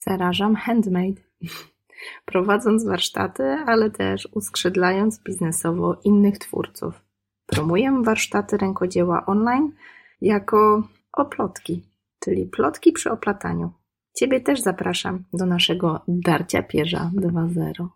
Zarażam handmade. Prowadząc warsztaty, ale też uskrzydlając biznesowo innych twórców. Promuję warsztaty rękodzieła online jako oplotki, czyli plotki przy oplataniu. Ciebie też zapraszam do naszego Darcia Pierza 2.0.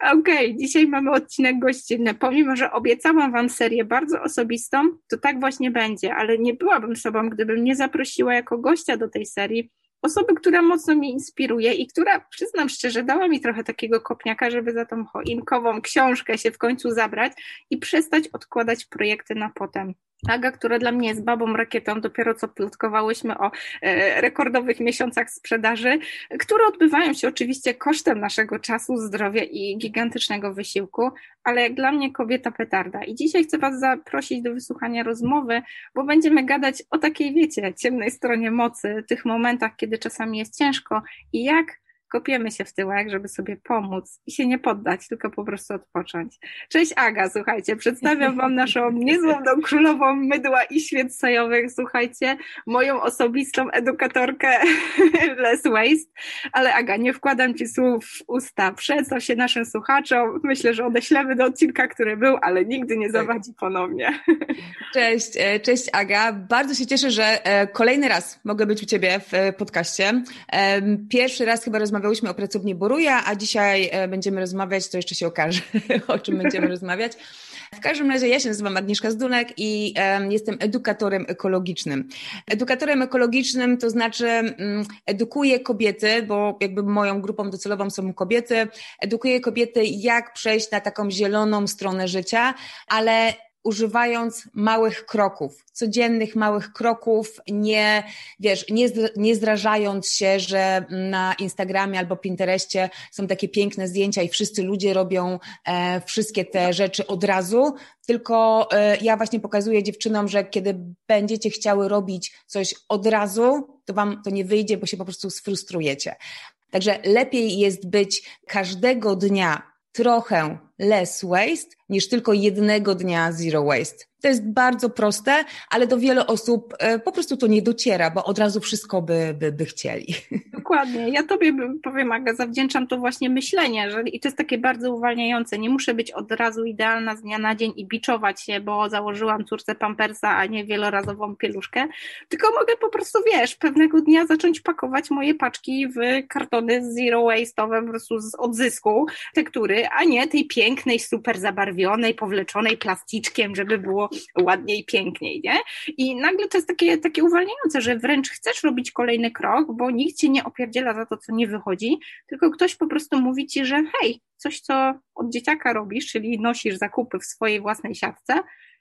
Okej, okay, dzisiaj mamy odcinek gościnny. Pomimo, że obiecałam Wam serię bardzo osobistą, to tak właśnie będzie, ale nie byłabym sobą, gdybym nie zaprosiła jako gościa do tej serii osoby, która mocno mnie inspiruje i która, przyznam szczerze, dała mi trochę takiego kopniaka, żeby za tą choinkową książkę się w końcu zabrać i przestać odkładać projekty na potem. Aga, która dla mnie jest babą rakietą, dopiero co plotkowałyśmy o e, rekordowych miesiącach sprzedaży, które odbywają się oczywiście kosztem naszego czasu, zdrowia i gigantycznego wysiłku, ale jak dla mnie kobieta petarda. I dzisiaj chcę Was zaprosić do wysłuchania rozmowy, bo będziemy gadać o takiej, wiecie, ciemnej stronie mocy, tych momentach, kiedy czasami jest ciężko i jak kopiemy się w tyłek, żeby sobie pomóc i się nie poddać, tylko po prostu odpocząć. Cześć Aga, słuchajcie, przedstawiam Wam naszą niezłomną królową mydła i świec sojowych, słuchajcie, moją osobistą edukatorkę Less Waste, ale Aga, nie wkładam Ci słów w usta, przedstaw się naszym słuchaczom, myślę, że odeślemy do odcinka, który był, ale nigdy nie tak. zawadzi ponownie. Cześć, e, cześć Aga, bardzo się cieszę, że e, kolejny raz mogę być u Ciebie w e, podcaście. Pierwszy raz chyba rozmawiam rozmawiałyśmy o pracowni Boruja, a dzisiaj e, będziemy rozmawiać, to jeszcze się okaże, o czym będziemy rozmawiać. W każdym razie ja się nazywam Agnieszka Zdunek i jestem edukatorem ekologicznym. Edukatorem ekologicznym to znaczy um, edukuję kobiety, bo jakby moją grupą docelową są kobiety, edukuję kobiety jak przejść na taką zieloną stronę życia, ale używając małych kroków, codziennych małych kroków, nie, wiesz, nie, nie zrażając się, że na Instagramie albo Pinterestie są takie piękne zdjęcia i wszyscy ludzie robią e, wszystkie te rzeczy od razu, tylko e, ja właśnie pokazuję dziewczynom, że kiedy będziecie chciały robić coś od razu, to wam to nie wyjdzie, bo się po prostu sfrustrujecie. Także lepiej jest być każdego dnia trochę less waste niż tylko jednego dnia zero waste. To jest bardzo proste, ale do wielu osób e, po prostu to nie dociera, bo od razu wszystko by, by, by chcieli. Dokładnie. Ja tobie powiem, Aga, zawdzięczam to właśnie myślenie, że i to jest takie bardzo uwalniające. Nie muszę być od razu idealna z dnia na dzień i biczować się, bo założyłam córce pampersa, a nie wielorazową pieluszkę, tylko mogę po prostu, wiesz, pewnego dnia zacząć pakować moje paczki w kartony zero waste'owe, po prostu z odzysku tektury, a nie tej pięknej, super zabarwionej, powleczonej plasticzkiem, żeby było ładniej piękniej, nie? I nagle to jest takie, takie uwalniające, że wręcz chcesz robić kolejny krok, bo nikt cię nie opierdziela za to, co nie wychodzi, tylko ktoś po prostu mówi ci, że hej, coś, co od dzieciaka robisz, czyli nosisz zakupy w swojej własnej siatce,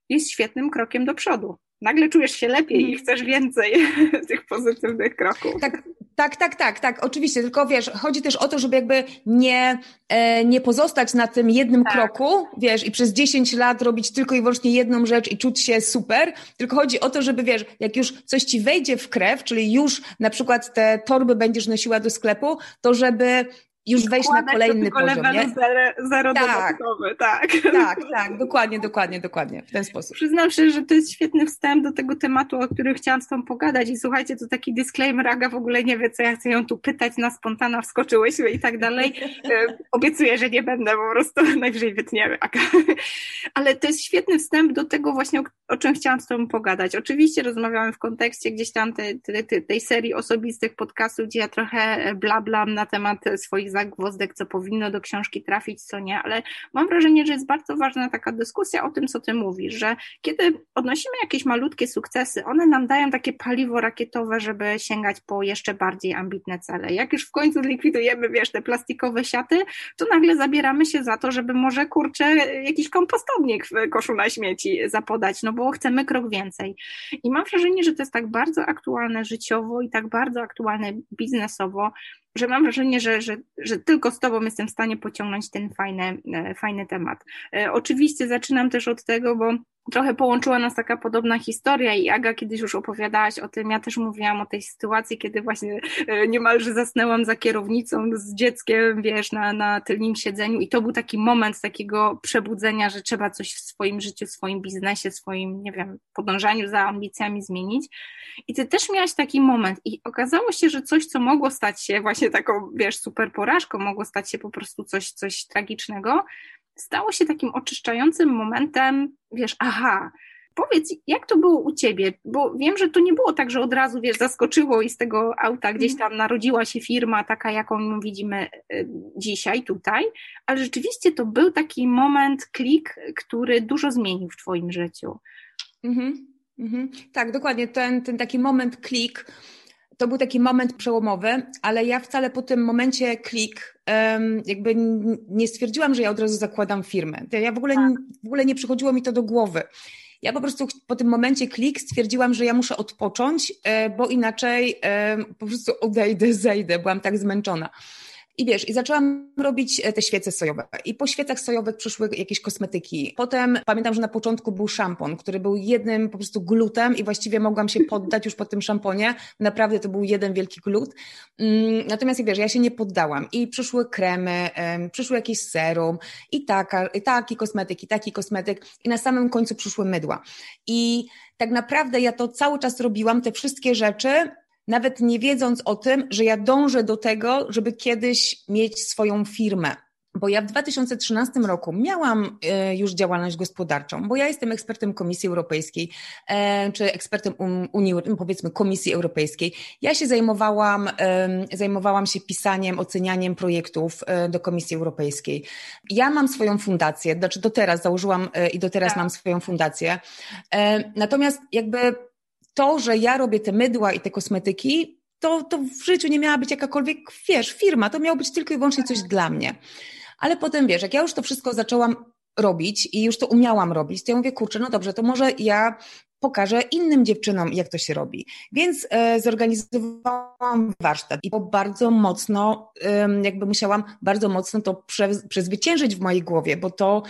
jest świetnym krokiem do przodu nagle czujesz się lepiej i mhm. chcesz więcej tych pozytywnych kroków. Tak, tak, tak, tak, tak, oczywiście, tylko wiesz, chodzi też o to, żeby jakby nie, e, nie pozostać na tym jednym tak. kroku, wiesz, i przez 10 lat robić tylko i wyłącznie jedną rzecz i czuć się super, tylko chodzi o to, żeby wiesz, jak już coś ci wejdzie w krew, czyli już na przykład te torby będziesz nosiła do sklepu, to żeby już wejść na kolejny poziom, nie? Zero, zero tak, tak. Tak, tak, dokładnie, dokładnie, dokładnie, w ten sposób. Przyznam się, że to jest świetny wstęp do tego tematu, o którym chciałam z Tobą pogadać i słuchajcie, to taki disclaimer, Aga w ogóle nie wie, co ja chcę ją tu pytać, na spontana wskoczyłyśmy i tak dalej. E, obiecuję, że nie będę, po prostu najwyżej wytniemy, Aga. Ale to jest świetny wstęp do tego właśnie, o, o czym chciałam z Tobą pogadać. Oczywiście rozmawiamy w kontekście gdzieś tam te, te, te, tej serii osobistych podcastów, gdzie ja trochę blablam na temat swoich zagwozdek, co powinno do książki trafić, co nie, ale mam wrażenie, że jest bardzo ważna taka dyskusja o tym, co ty mówisz, że kiedy odnosimy jakieś malutkie sukcesy, one nam dają takie paliwo rakietowe, żeby sięgać po jeszcze bardziej ambitne cele. Jak już w końcu zlikwidujemy, wiesz, te plastikowe siaty, to nagle zabieramy się za to, żeby może kurczę jakiś kompostownik w koszu na śmieci zapodać, no bo chcemy krok więcej. I mam wrażenie, że to jest tak bardzo aktualne życiowo i tak bardzo aktualne biznesowo, że mam wrażenie, że, że, że tylko z Tobą jestem w stanie pociągnąć ten fajny, e, fajny temat. E, oczywiście zaczynam też od tego, bo trochę połączyła nas taka podobna historia i Aga kiedyś już opowiadałaś o tym, ja też mówiłam o tej sytuacji, kiedy właśnie e, niemalże zasnęłam za kierownicą z dzieckiem, wiesz, na, na tylnym siedzeniu i to był taki moment takiego przebudzenia, że trzeba coś w swoim życiu, w swoim biznesie, w swoim, nie wiem, podążaniu za ambicjami zmienić. I ty też miałaś taki moment i okazało się, że coś, co mogło stać się właśnie taką, wiesz, super porażką, mogło stać się po prostu coś, coś tragicznego, stało się takim oczyszczającym momentem, wiesz, aha, powiedz, jak to było u ciebie? Bo wiem, że to nie było tak, że od razu, wiesz, zaskoczyło i z tego auta gdzieś tam narodziła się firma taka, jaką widzimy e, dzisiaj, tutaj, ale rzeczywiście to był taki moment, klik, który dużo zmienił w twoim życiu. Mhm, mhm. Tak, dokładnie, ten, ten taki moment, klik, to był taki moment przełomowy, ale ja wcale po tym momencie klik jakby nie stwierdziłam, że ja od razu zakładam firmę. Ja w ogóle, tak. w ogóle nie przychodziło mi to do głowy. Ja po prostu po tym momencie klik stwierdziłam, że ja muszę odpocząć, e, bo inaczej po prostu odejdę, zejdę. Byłam tak zmęczona. I wiesz, i zaczęłam robić e, te świece sojowe. I po świecach sojowych przyszły jakieś kosmetyki. Potem pamiętam, że na początku był szampon, który był jednym po prostu glutem i właściwie mogłam się poddać już po tym szamponie. Naprawdę to był jeden wielki glut. Mm, natomiast wiesz, ja się nie poddałam. I przyszły kremy, przyszły jakieś serum i, taka, i taki kosmetyk, i taki kosmetyk. I na samym końcu przyszły mydła. I tak naprawdę ja to cały czas robiłam, te wszystkie rzeczy, nawet nie wiedząc o tym, że ja dążę do tego, żeby kiedyś mieć swoją firmę. Bo ja w 2013 roku miałam e, już działalność gospodarczą, bo ja jestem ekspertem Komisji Europejskiej, e, czy ekspertem Unii, powiedzmy Komisji Europejskiej. Ja się zajmowałam, zajmowałam się pisaniem, ocenianiem projektów e, do Komisji Europejskiej. Ja mam swoją fundację, znaczy do teraz założyłam i do teraz tak. mam swoją fundację. Natomiast jakby to, że ja robię te mydła i te kosmetyki, to, to w życiu nie miała być jakakolwiek, wiesz, firma, to miało być tylko i wyłącznie coś dla mnie. Ale potem, wiesz, jak ja już to wszystko zaczęłam robić i już to umiałam robić, to ja mówię, kurczę, no dobrze, to może ja pokażę innym dziewczynom, jak to się robi. Więc e, zorganizowałam warsztat i bardzo mocno, e, jakby musiałam bardzo mocno to prze, przezwyciężyć w mojej głowie, bo to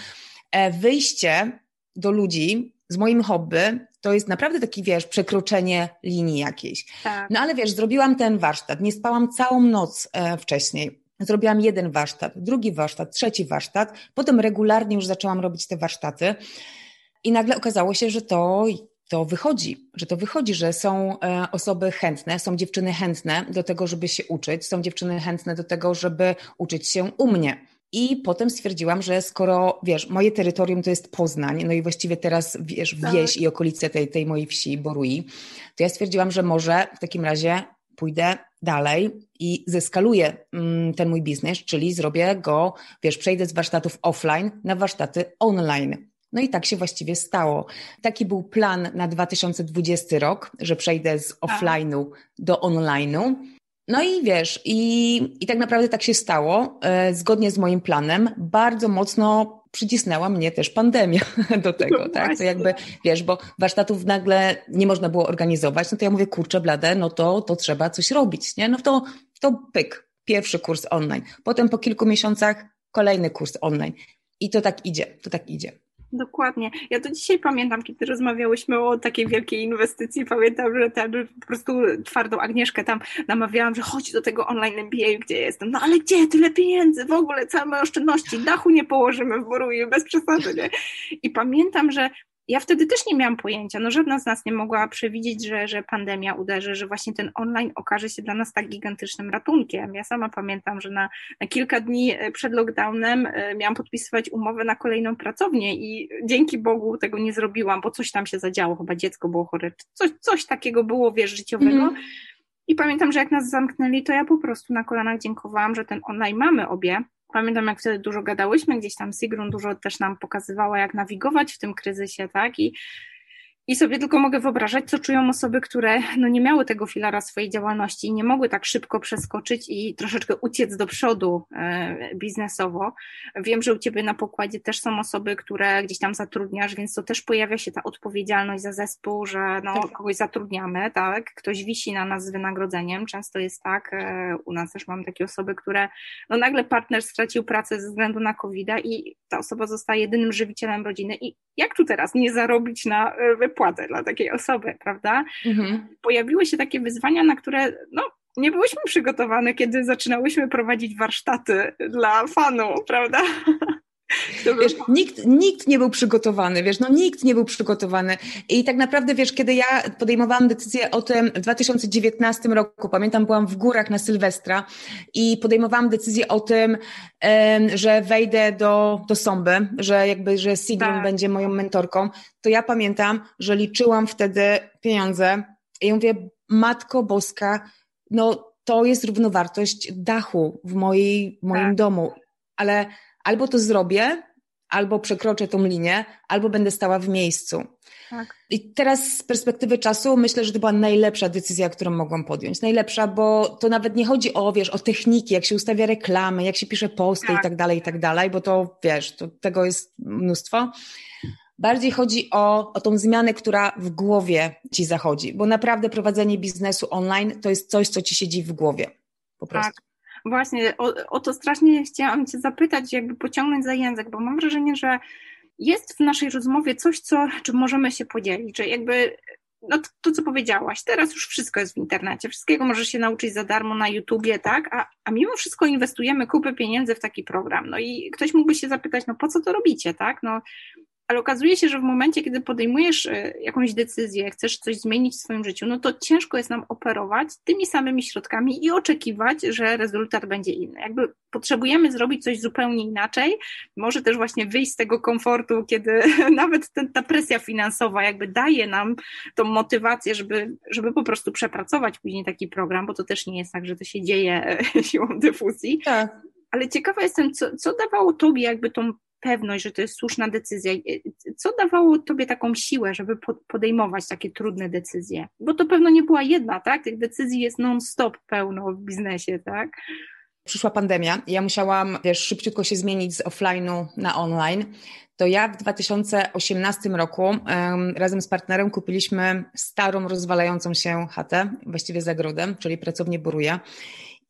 e, wyjście do ludzi z moim hobby to jest naprawdę taki, wiesz, przekroczenie linii jakiejś. Tak. No ale wiesz, zrobiłam ten warsztat, nie spałam całą noc e, wcześniej. Zrobiłam jeden warsztat, drugi warsztat, trzeci warsztat, potem regularnie już zaczęłam robić te warsztaty i nagle okazało się, że to to wychodzi, że to wychodzi, że są e, osoby chętne, są dziewczyny chętne do tego, żeby się uczyć, są dziewczyny chętne do tego, żeby uczyć się u mnie. I potem stwierdziłam, że skoro, wiesz, moje terytorium to jest Poznań, no i właściwie teraz, wiesz, tak. wieś i okolice tej, tej mojej wsi, Borui, to ja stwierdziłam, że może w takim razie pójdę dalej i zeskaluję mm, ten mój biznes, czyli zrobię go, wiesz, przejdę z warsztatów offline na warsztaty online. No i tak się właściwie stało. Taki był plan na 2020 rok, że przejdę z tak. offline'u do online'u. No i wiesz, i, i tak naprawdę tak się stało, e, zgodnie z moim planem. Bardzo mocno przycisnęła mnie też pandemia do tego, no tak? To jakby, wiesz, bo warsztatów nagle nie można było organizować, no to ja mówię, kurczę blade, no to, to trzeba coś robić, nie? No to, to pyk, pierwszy kurs online. Potem po kilku miesiącach kolejny kurs online. I to tak idzie, to tak idzie. Dokładnie. Ja to dzisiaj pamiętam, kiedy rozmawiałyśmy o takiej wielkiej inwestycji. Pamiętam, że tam po prostu twardą Agnieszkę tam namawiałam, że chodź do tego online MBA, gdzie jestem. No ale gdzie? Tyle pieniędzy, w ogóle całe oszczędności, dachu nie położymy w Boruju, bez przesady. Nie? I pamiętam, że ja wtedy też nie miałam pojęcia, no żadna z nas nie mogła przewidzieć, że, że pandemia uderzy, że właśnie ten online okaże się dla nas tak gigantycznym ratunkiem. Ja sama pamiętam, że na, na kilka dni e, przed lockdownem e, miałam podpisywać umowę na kolejną pracownię i dzięki Bogu tego nie zrobiłam, bo coś tam się zadziało, chyba dziecko było chore, coś, coś takiego było, wiesz, życiowego. Mm. I pamiętam, że jak nas zamknęli, to ja po prostu na kolanach dziękowałam, że ten online mamy obie, Pamiętam, jak wtedy dużo gadałyśmy, gdzieś tam Sigrun dużo też nam pokazywała, jak nawigować w tym kryzysie, tak? I, I sobie tylko mogę wyobrażać, co czują osoby, które no nie miały tego filara swojej działalności i nie mogły tak szybko przeskoczyć i troszeczkę uciec do przodu e, biznesowo. Wiem, że u Ciebie na pokładzie też są osoby, które gdzieś tam zatrudniasz, więc to też pojawia się ta odpowiedzialność za zespół, że no, tak. kogoś zatrudniamy, tak? Ktoś wisi na nas z wynagrodzeniem. Często jest tak, e, u nas też mam takie osoby, które no nagle partner stracił pracę ze względu na covid i ta osoba zostaje jedynym żywicielem rodziny i jak tu teraz nie zarobić na e, wypłatę dla takiej osoby, prawda? Mhm. Pojawiły się takie wyzwania, na które no, nie byłyśmy przygotowane, kiedy zaczynałyśmy prowadzić warsztaty dla fanów, prawda? Wiesz, nikt, nikt nie był przygotowany, wiesz, no nikt nie był przygotowany. I tak naprawdę, wiesz, kiedy ja podejmowałam decyzję o tym w 2019 roku, pamiętam, byłam w górach na Sylwestra i podejmowałam decyzję o tym, że wejdę do, do Somby, że jakby, że Sigrun tak. będzie moją mentorką, to ja pamiętam, że liczyłam wtedy pieniądze i ja mówię, Matko Boska, no to jest równowartość dachu w, mojej, w moim tak. domu, ale albo to zrobię, albo przekroczę tą linię, albo będę stała w miejscu. Tak. I teraz z perspektywy czasu myślę, że to była najlepsza decyzja, którą mogłam podjąć. Najlepsza, bo to nawet nie chodzi o, wiesz, o techniki, jak się ustawia reklamy, jak się pisze posty tak. i tak dalej, i tak dalej, bo to, wiesz, to, tego jest mnóstwo. Bardziej chodzi o, o tą zmianę, która w głowie ci zachodzi, bo naprawdę prowadzenie biznesu online to jest coś, co ci siedzi w głowie. Po prostu. Tak. Właśnie, o, o to strasznie chciałam Cię zapytać, jakby pociągnąć za język, bo mam wrażenie, że jest w naszej rozmowie coś, co, czym możemy się podzielić, że jakby no to, to, co powiedziałaś, teraz już wszystko jest w internecie, wszystkiego możesz się nauczyć za darmo na YouTubie, tak? A, a mimo wszystko inwestujemy kupę pieniędzy w taki program. No i ktoś mógłby się zapytać, no po co to robicie, tak? No ale okazuje się, że w momencie, kiedy podejmujesz e, jakąś decyzję, chcesz coś zmienić w swoim życiu, no to ciężko jest nam operować tymi samymi środkami i oczekiwać, że rezultat będzie inny. Jakby potrzebujemy zrobić coś zupełnie inaczej, może też właśnie wyjść z tego komfortu, kiedy nawet ten, ta presja finansowa jakby daje nam tą motywację, żeby, żeby po prostu przepracować później taki program, bo to też nie jest tak, że to się dzieje siłą dyfuzji. Tak. Ale ciekawa jestem, co, co dawało Tobie jakby tą pewność, że to jest słuszna decyzja. Co dawało Tobie taką siłę, żeby podejmować takie trudne decyzje? Bo to pewno nie była jedna, tak? Tych decyzji jest non-stop pełno w biznesie, tak? Przyszła pandemia, ja musiałam, wiesz, szybciutko się zmienić z offline'u na online. To ja w 2018 roku um, razem z partnerem kupiliśmy starą, rozwalającą się chatę, właściwie zagrodem, czyli pracownię Boruja.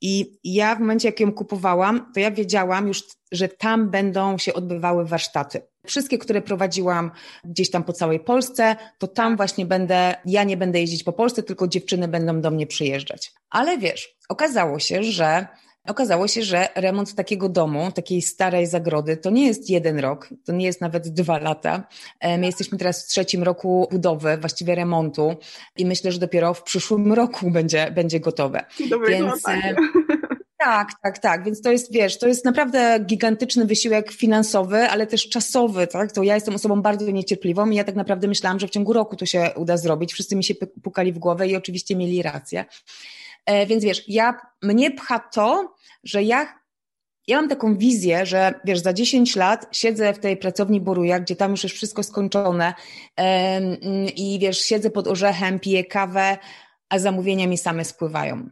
I ja w momencie, jak ją kupowałam, to ja wiedziałam już, że tam będą się odbywały warsztaty. Wszystkie, które prowadziłam gdzieś tam po całej Polsce, to tam właśnie będę, ja nie będę jeździć po Polsce, tylko dziewczyny będą do mnie przyjeżdżać. Ale wiesz, okazało się, że Okazało się, że remont takiego domu, takiej starej zagrody, to nie jest jeden rok, to nie jest nawet dwa lata. E, my jesteśmy teraz w trzecim roku budowy, właściwie remontu i myślę, że dopiero w przyszłym roku będzie, będzie gotowe. Więc, e, tak, tak, tak. Więc to jest, wiesz, to jest naprawdę gigantyczny wysiłek finansowy, ale też czasowy, tak? To ja jestem osobą bardzo niecierpliwą i ja tak naprawdę myślałam, że w ciągu roku to się uda zrobić. Wszyscy mi się pukali w głowę i oczywiście mieli rację. E, więc wiesz, ja, mnie pcha to, że ja ja mam taką wizję, że wiesz, za 10 lat siedzę w tej pracowni Boruja, gdzie tam już jest wszystko skończone i wiesz, siedzę pod orzechem, piję kawę, a zamówienia mi same spływają.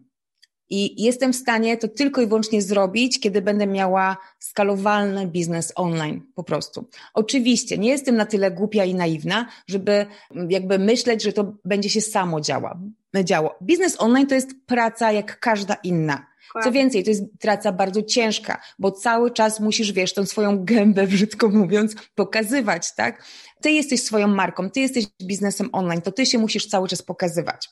I jestem w stanie to tylko i wyłącznie zrobić, kiedy będę miała skalowalny biznes online po prostu. Oczywiście nie jestem na tyle głupia i naiwna, żeby jakby myśleć, że to będzie się samo działa, działo. Biznes online to jest praca jak każda inna. Co więcej, to jest praca bardzo ciężka, bo cały czas musisz, wiesz, tą swoją gębę, brzydko mówiąc, pokazywać, tak? Ty jesteś swoją marką, ty jesteś biznesem online, to ty się musisz cały czas pokazywać.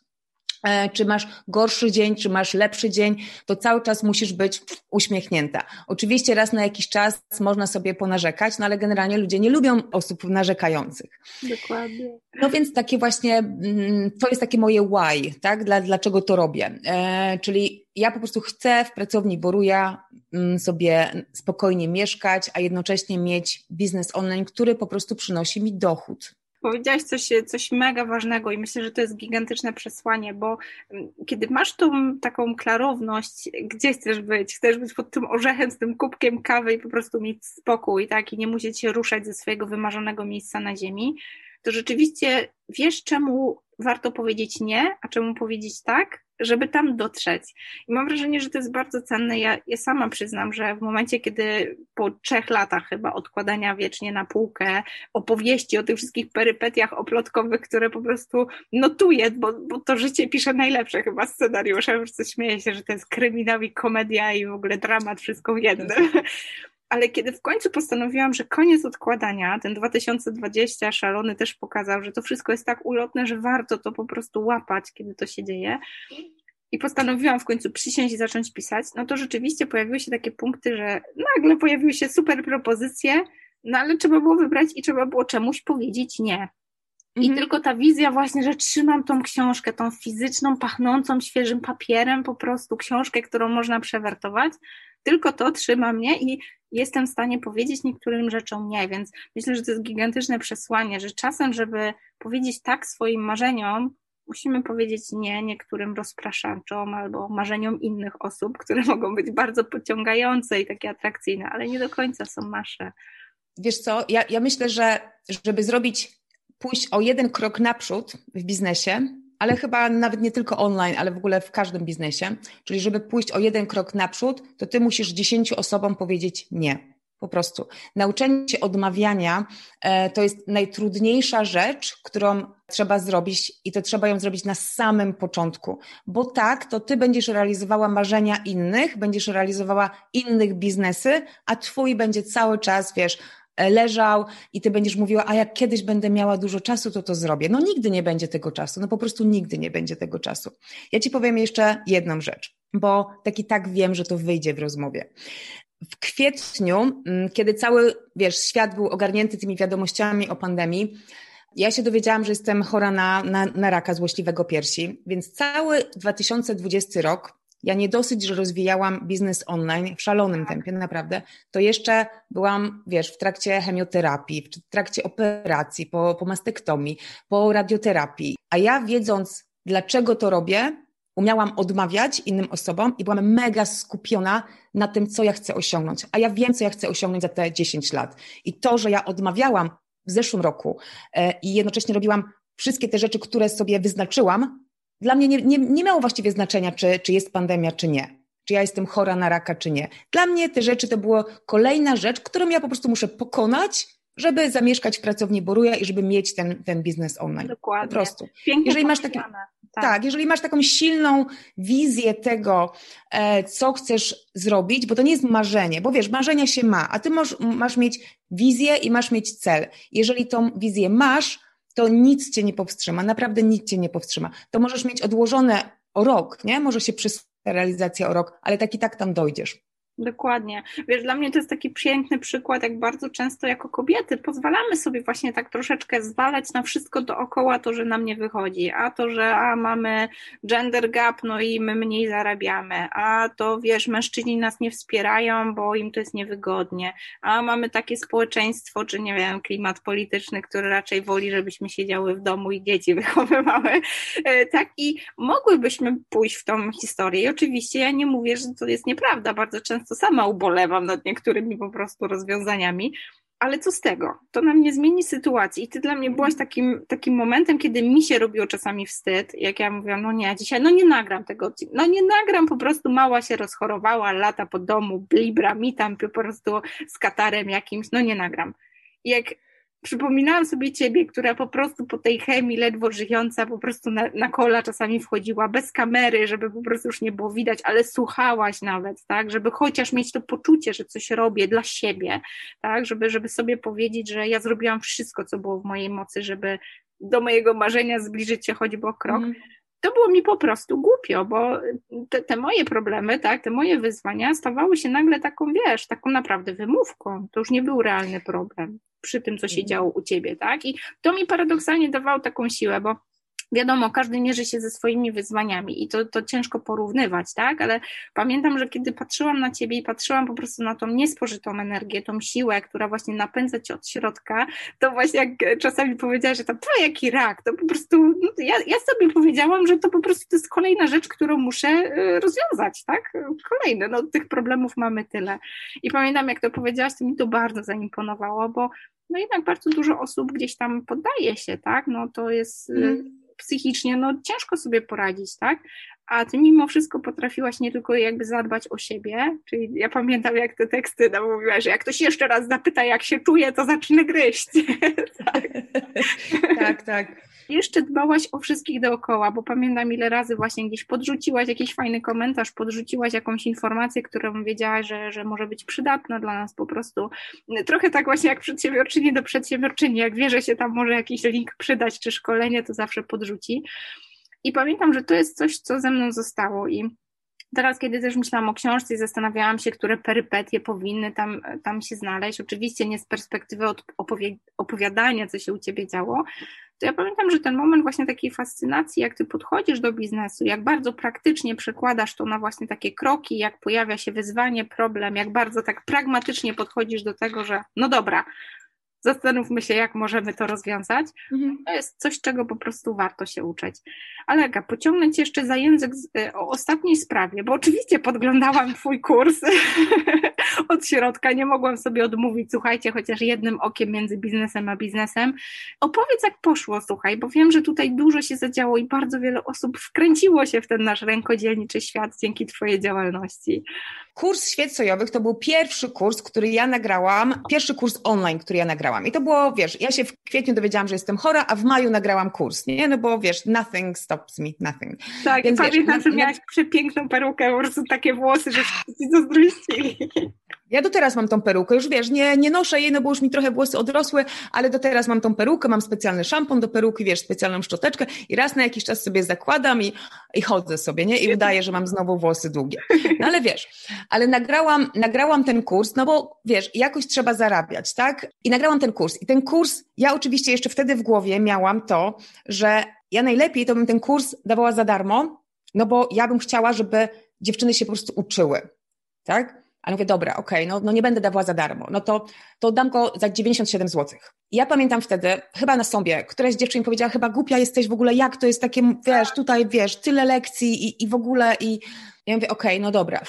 E, czy masz gorszy dzień, czy masz lepszy dzień, to cały czas musisz być uśmiechnięta. Oczywiście raz na jakiś czas można sobie ponarzekać, no ale generalnie ludzie nie lubią osób narzekających. Dokładnie. No więc takie właśnie, mm, to jest takie moje why, tak? Dla, dlaczego to robię. E, czyli ja po prostu chcę w pracowni Boruja mm, sobie spokojnie mieszkać, a jednocześnie mieć biznes online, który po prostu przynosi mi dochód. Powiedziałaś coś, coś mega ważnego i myślę, że to jest gigantyczne przesłanie, bo mm, kiedy masz tą taką klarowność, gdzie chcesz być, chcesz być pod tym orzechem z tym kubkiem kawy i po prostu mieć spokój, tak, i nie musieć się ruszać ze swojego wymarzonego miejsca na ziemi, to rzeczywiście wiesz, czemu warto powiedzieć nie, a czemu powiedzieć tak, żeby tam dotrzeć. I mam wrażenie, że to jest bardzo cenne. Ja, ja sama przyznam, że w momencie, kiedy po trzech latach chyba odkładania wiecznie na półkę opowieści o tych wszystkich perypetiach oplotkowych, które po prostu notuję, bo, bo to życie pisze najlepsze chyba scenariusze, już coś śmieję się, że to jest kryminał i komedia i w ogóle dramat, wszystko w jednym. ale kiedy w końcu postanowiłam, że koniec odkładania, ten 2020 szalony też pokazał, że to wszystko jest tak ulotne, że warto to po prostu łapać, kiedy to się dzieje. I postanowiłam w końcu przysiąść i zacząć pisać, no to rzeczywiście pojawiły się takie punkty, że nagle pojawiły się super propozycje, no ale trzeba było wybrać i trzeba było czemuś powiedzieć nie. I mhm. tylko ta wizja właśnie, że trzymam tą książkę, tą fizyczną, pachnącą świeżym papierem, po prostu książkę, którą można przewertować, tylko to trzyma mnie i jestem w stanie powiedzieć niektórym rzeczom nie, więc myślę, że to jest gigantyczne przesłanie, że czasem, żeby powiedzieć tak swoim marzeniom, musimy powiedzieć nie niektórym rozpraszaczom albo marzeniom innych osób, które mogą być bardzo pociągające i takie atrakcyjne, ale nie do końca są nasze. Wiesz co, ja, ja myślę, że żeby zrobić, pójść o jeden krok naprzód w biznesie, ale chyba nawet nie tylko online, ale w ogóle w każdym biznesie. Czyli żeby pójść o jeden krok naprzód, to ty musisz dziesięciu osobom powiedzieć nie. Po prostu. Nauczenie się odmawiania e, to jest najtrudniejsza rzecz, którą trzeba zrobić i to trzeba ją zrobić na samym początku, bo tak, to ty będziesz realizowała marzenia innych, będziesz realizowała innych biznesy, a twój będzie cały czas, wiesz, leżał i ty będziesz mówiła, a jak kiedyś będę miała dużo czasu, to to zrobię. No nigdy nie będzie tego czasu, no po prostu nigdy nie będzie tego czasu. Ja ci powiem jeszcze jedną rzecz, bo tak i tak wiem, że to wyjdzie w rozmowie. W kwietniu, mm, kiedy cały, wiesz, świat był ogarnięty tymi wiadomościami o pandemii, ja się dowiedziałam, że jestem chora na, na, na raka złośliwego piersi, więc cały 2020 rok ja nie dosyć, że rozwijałam biznes online w szalonym tempie, naprawdę, to jeszcze byłam, wiesz, w trakcie chemioterapii, w trakcie operacji, po, po mastektomii, po radioterapii. A ja wiedząc, dlaczego to robię, umiałam odmawiać innym osobom i byłam mega skupiona na tym, co ja chcę osiągnąć. A ja wiem, co ja chcę osiągnąć za te 10 lat. I to, że ja odmawiałam w zeszłym roku e, i jednocześnie robiłam wszystkie te rzeczy, które sobie wyznaczyłam, dla mnie nie, nie, nie miało właściwie znaczenia, czy, czy jest pandemia, czy nie. Czy ja jestem chora na raka, czy nie. Dla mnie te rzeczy to była kolejna rzecz, którą ja po prostu muszę pokonać, żeby zamieszkać w pracowni Boruja i żeby mieć ten, ten biznes online. Dokładnie. Po prostu. Pięknie jeżeli masz tak. tak. jeżeli masz taką silną wizję tego, e, co chcesz zrobić, bo to nie jest marzenie, bo wiesz, marzenia się ma, a ty masz, masz mieć wizję i masz mieć cel. Jeżeli tą wizję masz, to nic cię nie powstrzyma, naprawdę nic cię nie powstrzyma. To możesz mieć odłożone o rok, nie? Może się przesunąć realizacja o rok, ale tak i tak tam dojdziesz. Dokładnie. Wiesz, dla mnie to jest taki piękny przykład, jak bardzo często jako kobiety pozwalamy sobie właśnie tak troszeczkę zwalać na wszystko dookoła to, że nam nie wychodzi, a to, że a mamy gender gap, no i my mniej zarabiamy, a to wiesz, mężczyźni nas nie wspierają, bo im to jest niewygodnie, a mamy takie społeczeństwo, czy nie wiem, klimat polityczny, który raczej woli, żebyśmy siedziały w domu i dzieci wychowywały. E, tak i mogłybyśmy pójść w tą historię. I oczywiście ja nie mówię, że to jest nieprawda. Bardzo często często sama ubolewam nad niektórymi po prostu rozwiązaniami, ale co z tego? To nam nie zmieni sytuacji. I ty dla mnie byłaś takim, takim momentem, kiedy mi się robiło czasami wstyd, jak ja mówiłam, no nie, dzisiaj, no nie nagram tego odcinka, no nie nagram, po prostu mała się rozchorowała, lata po domu, blibra mi tam po prostu z katarem jakimś, no nie nagram. I jak przypominałam sobie ciebie, która po prostu po tej chemii ledwo żyjąca, po prostu na, na kola czasami wchodziła, bez kamery, żeby po prostu już nie było widać, ale słuchałaś nawet, tak, żeby chociaż mieć to poczucie, że coś robię dla siebie, tak, żeby, żeby sobie powiedzieć, że ja zrobiłam wszystko, co było w mojej mocy, żeby do mojego marzenia zbliżyć się choćby o krok. Mm to było mi po prostu głupio, bo te, te, moje problemy, tak, te moje wyzwania stawały się nagle taką, wiesz, taką naprawdę wymówką. To już nie był realny problem przy tym, co się mhm. działo u ciebie, tak? I to mi paradoksalnie dawało taką siłę, bo wiadomo, każdy mierzy się ze swoimi wyzwaniami i to, to ciężko porównywać, tak? Ale pamiętam, że kiedy patrzyłam na ciebie i patrzyłam po prostu na tą niespożytą energię, tą siłę, która właśnie napędza cię od środka, to właśnie jak czasami powiedziałaś, że tam to jaki rak, to po prostu no, ja, ja sobie powiedziałam, że to po prostu to jest kolejna rzecz, którą muszę y, rozwiązać, tak? Kolejne, no tych problemów mamy tyle. I pamiętam, jak to powiedziałaś, to mi to bardzo zaimponowało, bo no jednak bardzo dużo osób gdzieś tam poddaje się, tak? No to jest mm. Psychicznie, no ciężko sobie poradzić, tak? A ty mimo wszystko potrafiłaś nie tylko jakby zadbać o siebie, czyli ja pamiętam jak te teksty no, mówiłaś, że jak ktoś jeszcze raz zapyta jak się czuje, to zacznę gryźć. tak. tak, tak jeszcze dbałaś o wszystkich dookoła, bo pamiętam ile razy właśnie gdzieś podrzuciłaś jakiś fajny komentarz, podrzuciłaś jakąś informację, którą wiedziałaś, że, że może być przydatna dla nas po prostu. Trochę tak właśnie jak przedsiębiorczyni do przedsiębiorczyni, jak wie, że się tam może jakiś link przydać czy szkolenie, to zawsze podrzuci. I pamiętam, że to jest coś, co ze mną zostało i Teraz, kiedy też myślałam o książce i zastanawiałam się, które perypetie powinny tam, tam się znaleźć, oczywiście nie z perspektywy opowiadania, co się u Ciebie działo, to ja pamiętam, że ten moment właśnie takiej fascynacji, jak Ty podchodzisz do biznesu, jak bardzo praktycznie przekładasz to na właśnie takie kroki, jak pojawia się wyzwanie, problem, jak bardzo tak pragmatycznie podchodzisz do tego, że no dobra, zastanówmy się, jak możemy to rozwiązać. Mhm. To jest coś, czego po prostu warto się uczyć. Ale Aga, pociągnę Cię jeszcze za język y, o ostatniej sprawie, bo oczywiście podglądałam Twój kurs od środka, nie mogłam sobie odmówić, słuchajcie, chociaż jednym okiem między biznesem a biznesem. Opowiedz, jak poszło, słuchaj, bo wiem, że tutaj dużo się zadziało i bardzo wiele osób wkręciło się w ten nasz rękodzielniczy świat dzięki Twojej działalności. Kurs świec sojowych to był pierwszy kurs, który ja nagrałam, pierwszy kurs online, który ja nagrałam. I to było, wiesz, ja się w kwietniu dowiedziałam, że jestem chora, a w maju nagrałam kurs, nie? No bo wiesz, nothing stops me, nothing. Tak, Więc, pamiętam, że miałaś przepiękną perukę, po prostu takie włosy, że wszyscy zazdrościli. Ja do teraz mam tą perukę, już wiesz, nie, nie noszę jej, no bo już mi trochę włosy odrosły, ale do teraz mam tą perukę, mam specjalny szampon do peruki, wiesz, specjalną szczoteczkę i raz na jakiś czas sobie zakładam i, i chodzę sobie, nie? I udaję, że mam znowu włosy długie. No ale wiesz, ale nagrałam, nagrałam ten kurs, no bo wiesz, jakoś trzeba zarabiać, tak? I nagrałam ten kurs. I ten kurs, ja oczywiście jeszcze wtedy w głowie miałam to, że ja najlepiej to bym ten kurs dawała za darmo, no bo ja bym chciała, żeby dziewczyny się po prostu uczyły, tak? Ale mówię, dobra, okej, okay, no, no nie będę dawała za darmo, no to, to dam go za 97 zł. Ja pamiętam wtedy, chyba na sobie, któraś z dziewczyn powiedziała, chyba głupia jesteś w ogóle, jak to jest takie, wiesz, tutaj, wiesz, tyle lekcji i, i w ogóle i ja mówię, okej, okay, no dobra,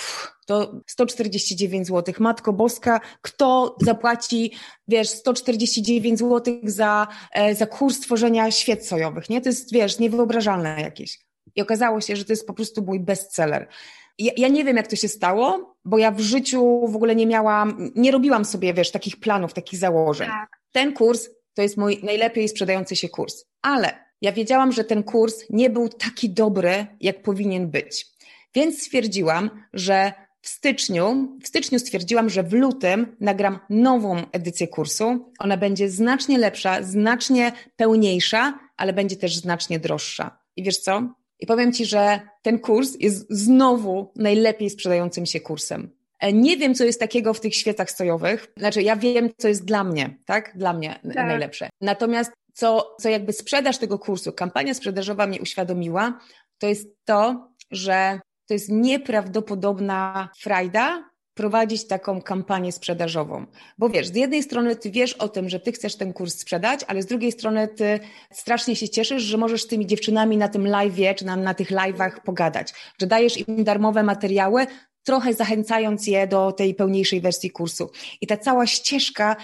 to 149 zł, Matko Boska, kto zapłaci, wiesz, 149 zł za, e, za kurs tworzenia świec sojowych, nie? To jest, wiesz, niewyobrażalne jakieś. I okazało się, że to jest po prostu mój bestseller ja, ja, nie wiem, jak to się stało, bo ja w życiu w ogóle nie miałam, nie robiłam sobie, wiesz, takich planów, takich założeń. Tak. Ten kurs to jest mój najlepiej sprzedający się kurs, ale ja wiedziałam, że ten kurs nie był taki dobry, jak powinien być. Więc stwierdziłam, że w styczniu, w styczniu stwierdziłam, że w lutym nagram nową edycję kursu. Ona będzie znacznie lepsza, znacznie pełniejsza, ale będzie też znacznie droższa. I wiesz co? I powiem Ci, że ten kurs jest znowu najlepiej sprzedającym się kursem. E, nie wiem, co jest takiego w tych świecach stojowych. Znaczy, ja wiem, co jest dla mnie, tak? Dla mnie tak. najlepsze. Natomiast co, co jakby sprzedaż tego kursu, kampania sprzedażowa mnie uświadomiła, to jest to, że to jest nieprawdopodobna frajda prowadzić taką kampanię sprzedażową. Bo wiesz, z jednej strony ty wiesz o tym, że ty chcesz ten kurs sprzedać, ale z drugiej strony ty strasznie się cieszysz, że możesz z tymi dziewczynami na tym live'ie czy na, na tych live'ach pogadać, że dajesz im darmowe materiały, trochę zachęcając je do tej pełniejszej wersji kursu. I ta cała ścieżka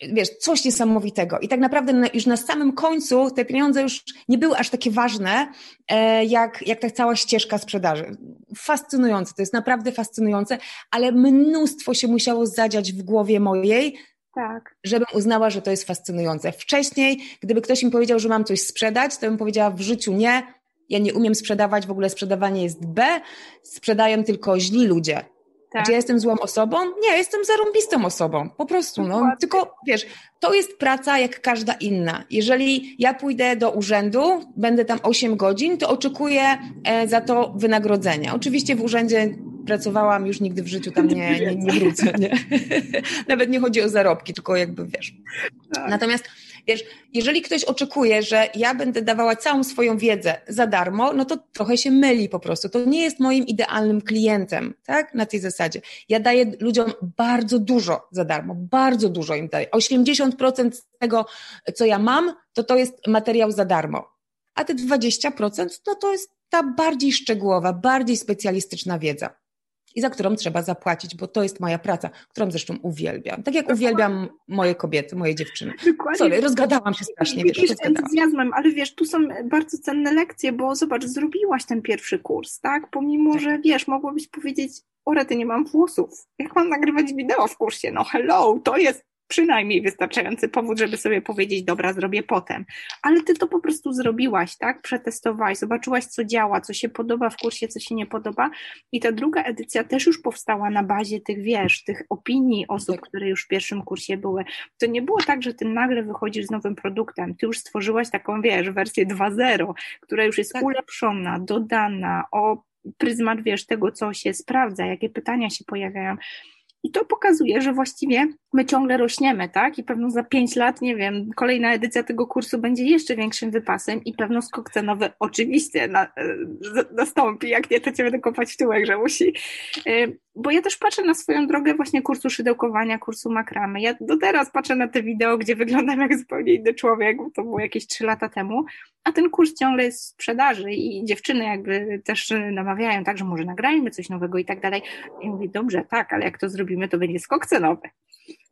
wiesz, coś niesamowitego. I tak naprawdę już na samym końcu te pieniądze już nie były aż takie ważne, e, jak, jak ta cała ścieżka sprzedaży. Fascynujące, to jest naprawdę fascynujące, ale mnóstwo się musiało zadziać w głowie mojej, tak. żebym uznała, że to jest fascynujące. Wcześniej, gdyby ktoś mi powiedział, że mam coś sprzedać, to bym powiedziała w życiu nie, ja nie umiem sprzedawać, w ogóle sprzedawanie jest B, sprzedają tylko źli ludzie. Tak. Czy ja jestem złą osobą? Nie, jestem zarąbistą osobą. Po prostu, no. Tylko, wiesz, to jest praca jak każda inna. Jeżeli ja pójdę do urzędu, będę tam 8 godzin, to oczekuję e, za to wynagrodzenia. Oczywiście w urzędzie pracowałam, już nigdy w życiu tam nie, nie, nie wrócę. Nie? Nawet nie chodzi o zarobki, tylko jakby, wiesz. Tak. Natomiast Wiesz, jeżeli ktoś oczekuje, że ja będę dawała całą swoją wiedzę za darmo, no to trochę się myli po prostu. To nie jest moim idealnym klientem, tak? Na tej zasadzie. Ja daję ludziom bardzo dużo za darmo, bardzo dużo im daję. 80% z tego, co ja mam, to to jest materiał za darmo. A te 20% no to jest ta bardziej szczegółowa, bardziej specjalistyczna wiedza i za którą trzeba zapłacić, bo to jest moja praca, którą zresztą uwielbiam. Tak jak uwielbiam moje kobiety, moje dziewczyny. Dokładnie. Sorry, rozgadałam się strasznie. Wiesz, wiesz entuzjazmem, ale wiesz, tu są bardzo cenne lekcje, bo zobacz, zrobiłaś ten pierwszy kurs, tak? Pomimo, tak. że wiesz, mogłabyś powiedzieć, o ty nie mam włosów. Jak mam nagrywać wideo w kursie? No hello, to jest przynajmniej wystarczający powód, żeby sobie powiedzieć, dobra, zrobię potem. Ale ty to po prostu zrobiłaś, tak? Przetestowałaś, zobaczyłaś, co działa, co się podoba w kursie, co się nie podoba. I ta druga edycja też już powstała na bazie tych, wiesz, tych opinii osób, tak. które już w pierwszym kursie były. To nie było tak, że ty nagle wychodzisz z nowym produktem. Ty już stworzyłaś taką, wiesz, wersję 2.0, która już jest tak. ulepszona, dodana, o pryzmat, wiesz, tego, co się sprawdza, jakie pytania się pojawiają. I to pokazuje, że właściwie my ciągle rośniemy, tak? I pewno za pięć lat, nie wiem, kolejna edycja tego kursu będzie jeszcze większym wypasem i pewno skok cenowy oczywiście na, e, nastąpi. Jak nie, to cię będę kopać w tyłek, że musi. E, bo ja też patrzę na swoją drogę właśnie kursu szydełkowania, kursu makramy. Ja do teraz patrzę na te wideo, gdzie wyglądam jak zupełnie inny człowiek, to było jakieś trzy lata temu, a ten kurs ciągle jest w sprzedaży i dziewczyny jakby też namawiają, tak, że może nagrajmy coś nowego i tak dalej. I mówię, dobrze, tak, ale jak to zrobimy, to będzie skok cenowy.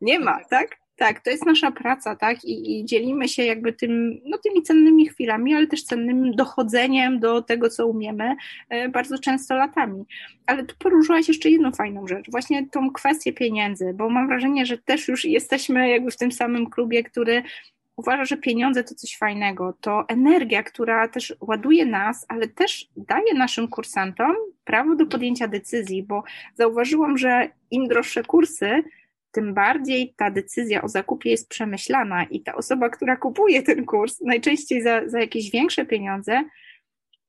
Nie ma, tak? Tak, to jest nasza praca, tak? I, I, dzielimy się jakby tym, no, tymi cennymi chwilami, ale też cennym dochodzeniem do tego, co umiemy, e, bardzo często latami. Ale tu poruszyłaś jeszcze jedną fajną rzecz, właśnie tą kwestię pieniędzy, bo mam wrażenie, że też już jesteśmy jakby w tym samym klubie, który uważa, że pieniądze to coś fajnego, to energia, która też ładuje nas, ale też daje naszym kursantom prawo do podjęcia decyzji, bo zauważyłam, że im droższe kursy, tym bardziej ta decyzja o zakupie jest przemyślana i ta osoba, która kupuje ten kurs, najczęściej za, za jakieś większe pieniądze,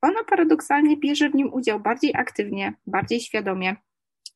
ona paradoksalnie bierze w nim udział bardziej aktywnie, bardziej świadomie.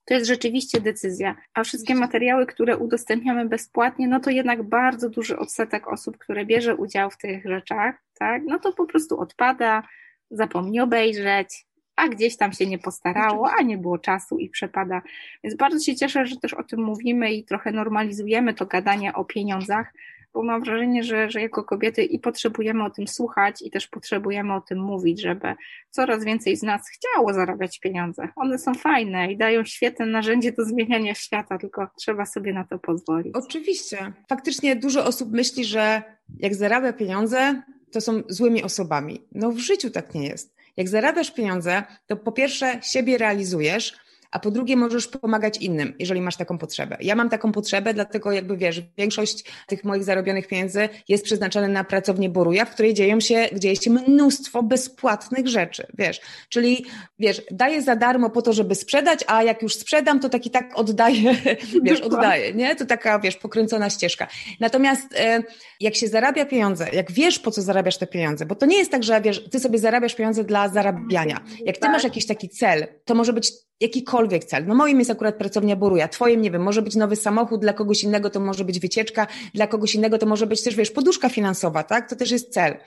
To jest rzeczywiście decyzja. A wszystkie materiały, które udostępniamy bezpłatnie, no to jednak bardzo duży odsetek osób, które bierze udział w tych rzeczach, tak, no to po prostu odpada, zapomni obejrzeć, a gdzieś tam się nie postarało, a nie było czasu i przepada. Więc bardzo się cieszę, że też o tym mówimy i trochę normalizujemy to gadanie o pieniądzach, bo mam wrażenie, że, że jako kobiety i potrzebujemy o tym słuchać i też potrzebujemy o tym mówić, żeby coraz więcej z nas chciało zarabiać pieniądze. One są fajne i dają świetne narzędzie do zmieniania świata, tylko trzeba sobie na to pozwolić. Oczywiście. Faktycznie dużo osób myśli, że jak zarabia pieniądze, to są złymi osobami. No w życiu tak nie jest. Jak zarabiasz pieniądze, to po pierwsze siebie realizujesz, a po drugie możesz pomagać innym, jeżeli masz taką potrzebę. Ja mam taką potrzebę, dlatego jakby wiesz, większość tych moich zarobionych pieniędzy jest przeznaczona na pracownię Boruja, w której dzieją się, dzieje się mnóstwo bezpłatnych rzeczy, wiesz. Czyli wiesz, daję za darmo po to, żeby sprzedać, a jak już sprzedam, to tak i tak oddaję, wiesz, oddaję, nie? To taka, wiesz, pokręcona ścieżka. Natomiast e, jak się zarabia pieniądze, jak wiesz, po co zarabiasz te pieniądze, bo to nie jest tak, że wiesz, ty sobie zarabiasz pieniądze dla zarabiania. Jak ty tak. masz jakiś taki cel, to może być jakikolwiek cel. No moim jest akurat pracownia Boruja, twoim nie wiem, może być nowy samochód, dla kogoś innego to może być wycieczka, dla kogoś innego to może być też, wiesz, poduszka finansowa, tak? To też jest cel.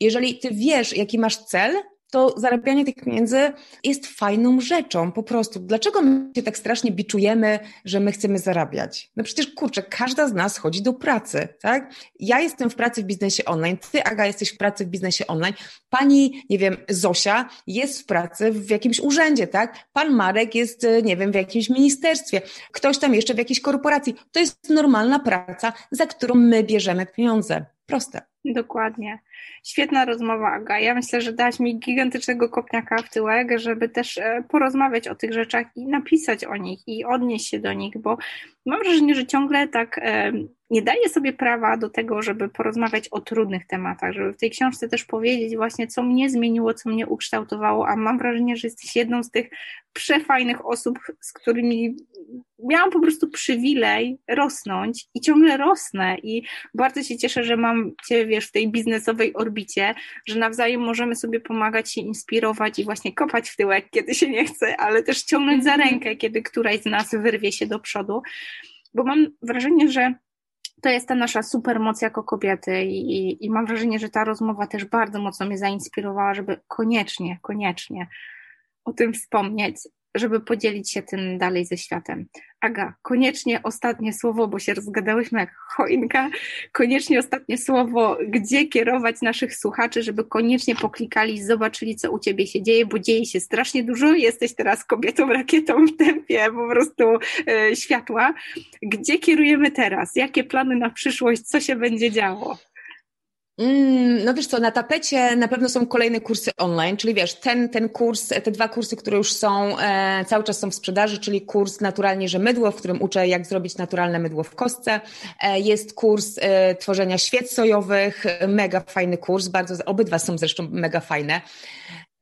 Jeżeli ty wiesz, jaki masz cel, to zarabianie tych pieniędzy jest fajną rzeczą, po prostu. Dlaczego my się tak strasznie biczujemy, że my chcemy zarabiać? No przecież, kurczę, każda z nas chodzi do pracy, tak? Ja jestem w pracy w biznesie online, ty, Aga, jesteś w pracy w biznesie online, pani, nie wiem, Zosia jest w pracy w jakimś urzędzie, tak? Pan Marek jest, nie wiem, w jakimś ministerstwie, ktoś tam jeszcze w jakiejś korporacji. To jest normalna praca, za którą my bierzemy pieniądze. Proste. Dokładnie. Świetna rozmowa, Aga. Ja myślę, że dałaś mi gigantycznego kopniaka w tyłek, żeby też e, porozmawiać o tych rzeczach i napisać o nich i odnieść się do nich, bo mam wrażenie, że ciągle tak nie daję sobie prawa do tego, żeby porozmawiać o trudnych tematach, żeby w tej książce też powiedzieć właśnie, co mnie zmieniło, co mnie ukształtowało, a mam wrażenie, że jesteś jedną z tych przefajnych osób, z którymi miałam po prostu przywilej rosnąć i ciągle rosnę i bardzo się cieszę, że mam Cię, wiesz, w tej biznesowej orbicie, że nawzajem możemy sobie pomagać się inspirować i właśnie kopać w tyłek, kiedy się nie chce, ale też ciągnąć za rękę, kiedy któraś z nas wyrwie się do przodu, bo mam wrażenie, że to jest ta nasza supermoc jako kobiety i, i mam wrażenie, że ta rozmowa też bardzo mocno mnie zainspirowała, żeby koniecznie, koniecznie o tym wspomnieć, żeby podzielić się tym dalej ze światem. Aga, koniecznie ostatnie słowo, bo się rozgadałyśmy jak choinka, koniecznie ostatnie słowo, gdzie kierować naszych słuchaczy, żeby koniecznie poklikali, zobaczyli, co u Ciebie się dzieje, bo dzieje się strasznie dużo, jesteś teraz kobietą rakietą w tempie po prostu e, światła. Gdzie kierujemy teraz? Jakie plany na przyszłość? Co się będzie działo? Mm, no wiesz co, na tapecie na pewno są kolejne kursy online, czyli wiesz, ten, ten kurs, te dwa kursy, które już są, e, cały czas są w sprzedaży, czyli kurs Naturalnie, że mydło, w którym uczę jak zrobić naturalne mydło w kostce. E, jest kurs e, tworzenia świec sojowych, mega fajny kurs, bardzo, obydwa są zresztą mega fajne.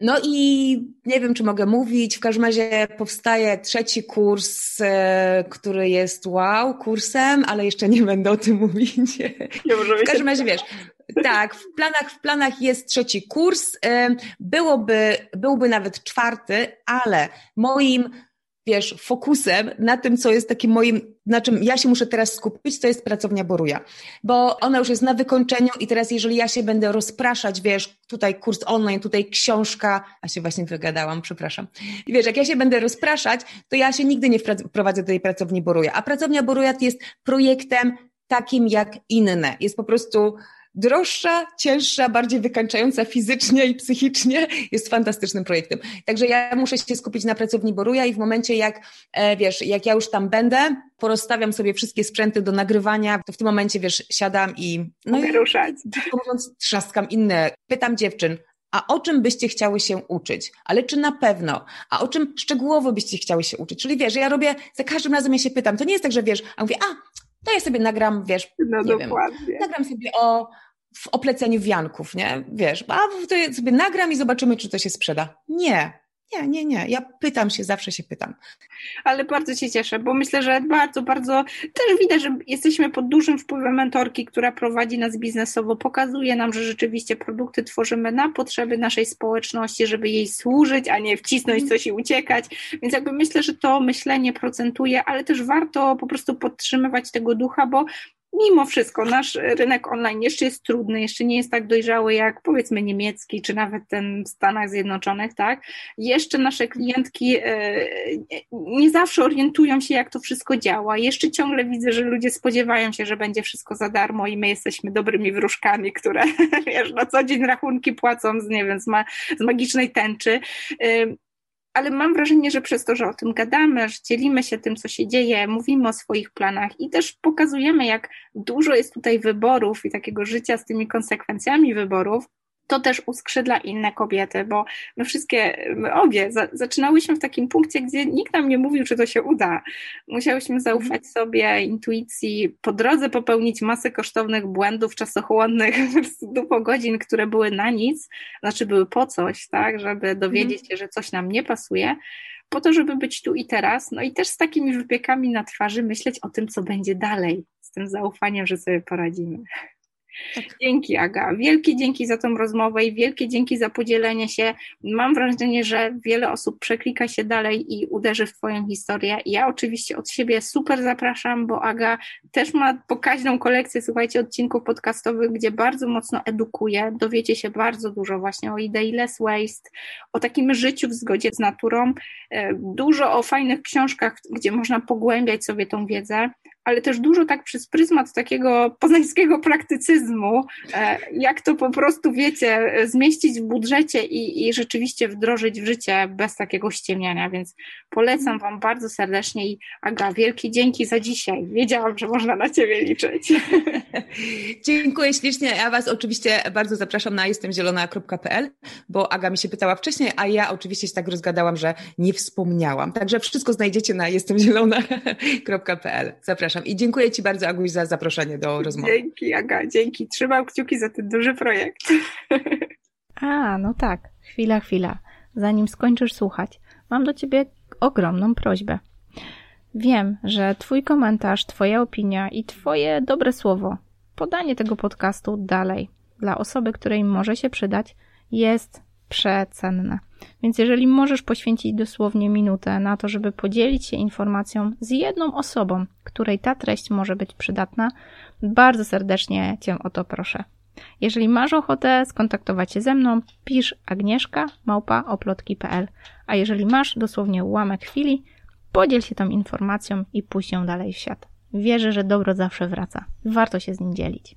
No i nie wiem, czy mogę mówić. W każdym razie powstaje trzeci kurs, e, który jest wow kursem, ale jeszcze nie będę o tym mówić. W każdym razie wiesz, tak, w planach, w planach jest trzeci kurs. Byłoby, byłby nawet czwarty, ale moim wiesz, fokusem na tym, co jest takim moim, na czym ja się muszę teraz skupić, to jest pracownia Boruja. Bo ona już jest na wykończeniu i teraz jeżeli ja się będę rozpraszać, wiesz, tutaj kurs online, tutaj książka, a się właśnie wygadałam, przepraszam. I wiesz, jak ja się będę rozpraszać, to ja się nigdy nie wprowadzę do tej pracowni Boruja. A pracownia Boruja jest projektem takim jak inne. Jest po prostu droższa, cięższa, bardziej wykańczająca fizycznie i psychicznie, jest fantastycznym projektem. Także ja muszę się skupić na pracowni Boruja i w momencie jak, e, wiesz, jak ja już tam będę, porozstawiam sobie wszystkie sprzęty do nagrywania, to w tym momencie, wiesz, siadam i... No Mogę i, ruszać. mówiąc, trzaskam inne. Pytam dziewczyn, a o czym byście chciały się uczyć? Ale czy na pewno? A o czym szczegółowo byście chciały się uczyć? Czyli wiesz, ja robię, za każdym razem ja się pytam, to nie jest tak, że wiesz, a mówię, a, to ja sobie nagram, wiesz, no nie dokładnie. wiem, nagram sobie o w opleceniu wianków, nie? Wiesz, a to sobie nagram i zobaczymy, czy to się sprzeda. Nie, nie, nie, nie. Ja pytam się, zawsze się pytam. Ale bardzo się cieszę, bo myślę, że bardzo, bardzo też widać, że jesteśmy pod dużym wpływem mentorki, która prowadzi nas biznesowo, pokazuje nam, że rzeczywiście produkty tworzymy na potrzeby naszej społeczności, żeby jej służyć, a nie wcisnąć coś i uciekać. Więc jakby myślę, że to myślenie procentuje, ale też warto po prostu podtrzymywać tego ducha, bo mimo wszystko nasz rynek online jeszcze jest trudny, jeszcze nie jest tak dojrzały jak powiedzmy niemiecki, czy nawet ten w Stanach Zjednoczonych, tak? Jeszcze nasze klientki e, nie zawsze orientują się, jak to wszystko działa. Jeszcze ciągle widzę, że ludzie spodziewają się, że będzie wszystko za darmo i my jesteśmy dobrymi wróżkami, które wiesz, na co dzień rachunki płacą z, nie wiem, z, ma, z magicznej tęczy ale mam wrażenie, że przez to, że o tym gadamy, że dzielimy się tym, co się dzieje, mówimy o swoich planach i też pokazujemy, jak dużo jest tutaj wyborów i takiego życia z tymi konsekwencjami wyborów, to też uskrzydla inne kobiety, bo my wszystkie, my obie za, zaczynałyśmy w takim punkcie, gdzie nikt nam nie mówił, czy to się uda. Musiałyśmy zaufać mhm. sobie, intuicji, po drodze popełnić masę kosztownych błędów czasochłonnych, dupo godzin, które były na nic, znaczy były po coś, tak, żeby dowiedzieć mhm. się, że coś nam nie pasuje, po to, żeby być tu i teraz, no i też z takimi wypiekami na twarzy myśleć o tym, co będzie dalej, z tym zaufaniem, że sobie poradzimy. Tak. Dzięki Aga. Wielkie dzięki za tą rozmowę i wielkie dzięki za podzielenie się. Mam wrażenie, że wiele osób przeklika się dalej i uderzy w Twoją historię. Ja oczywiście od siebie super zapraszam, bo Aga też ma pokaźną kolekcję, słuchajcie, odcinków podcastowych, gdzie bardzo mocno edukuje. Dowiecie się bardzo dużo właśnie o idei less waste, o takim życiu w zgodzie z naturą. E, dużo o fajnych książkach, gdzie można pogłębiać sobie tą wiedzę ale też dużo tak przez pryzmat takiego poznańskiego praktycyzmu, e, jak to po prostu, wiecie, zmieścić w budżecie i, i rzeczywiście wdrożyć w życie bez takiego ściemniania, więc polecam Wam bardzo serdecznie i Aga, wielkie dzięki za dzisiaj. Wiedziałam, że można na Ciebie liczyć. Dziękuję ślicznie. Ja Was oczywiście bardzo zapraszam na jestemzielona.pl, bo Aga mi się pytała wcześniej, a ja oczywiście się tak rozgadałam, że nie wspomniałam. Także wszystko znajdziecie na jestemzielona.pl. Zapraszam zapraszam. I dziękuję Ci bardzo, Aguś, za zaproszenie do rozmowy. Dzięki, Aga, dzięki. Trzymam kciuki za ten duży projekt. A, no tak. Chwila, chwila. Zanim skończysz słuchać, mam do Ciebie ogromną prośbę. Wiem, że Twój komentarz, Twoja opinia i Twoje dobre słowo, podanie tego podcastu dalej dla osoby, której może się przydać, jest przecenne. Więc jeżeli możesz poświęcić dosłownie minutę na to, żeby podzielić się informacją z jedną osobą, której ta treść może być przydatna, bardzo serdecznie Cię o to proszę. Jeżeli masz ochotę skontaktować się ze mną, pisz agnieszka małpa oplotki.pl. A jeżeli masz dosłownie ułamek chwili, podziel się tą informacją i puść ją dalej w świat. Wierzę, że dobro zawsze wraca. Warto się z nim dzielić.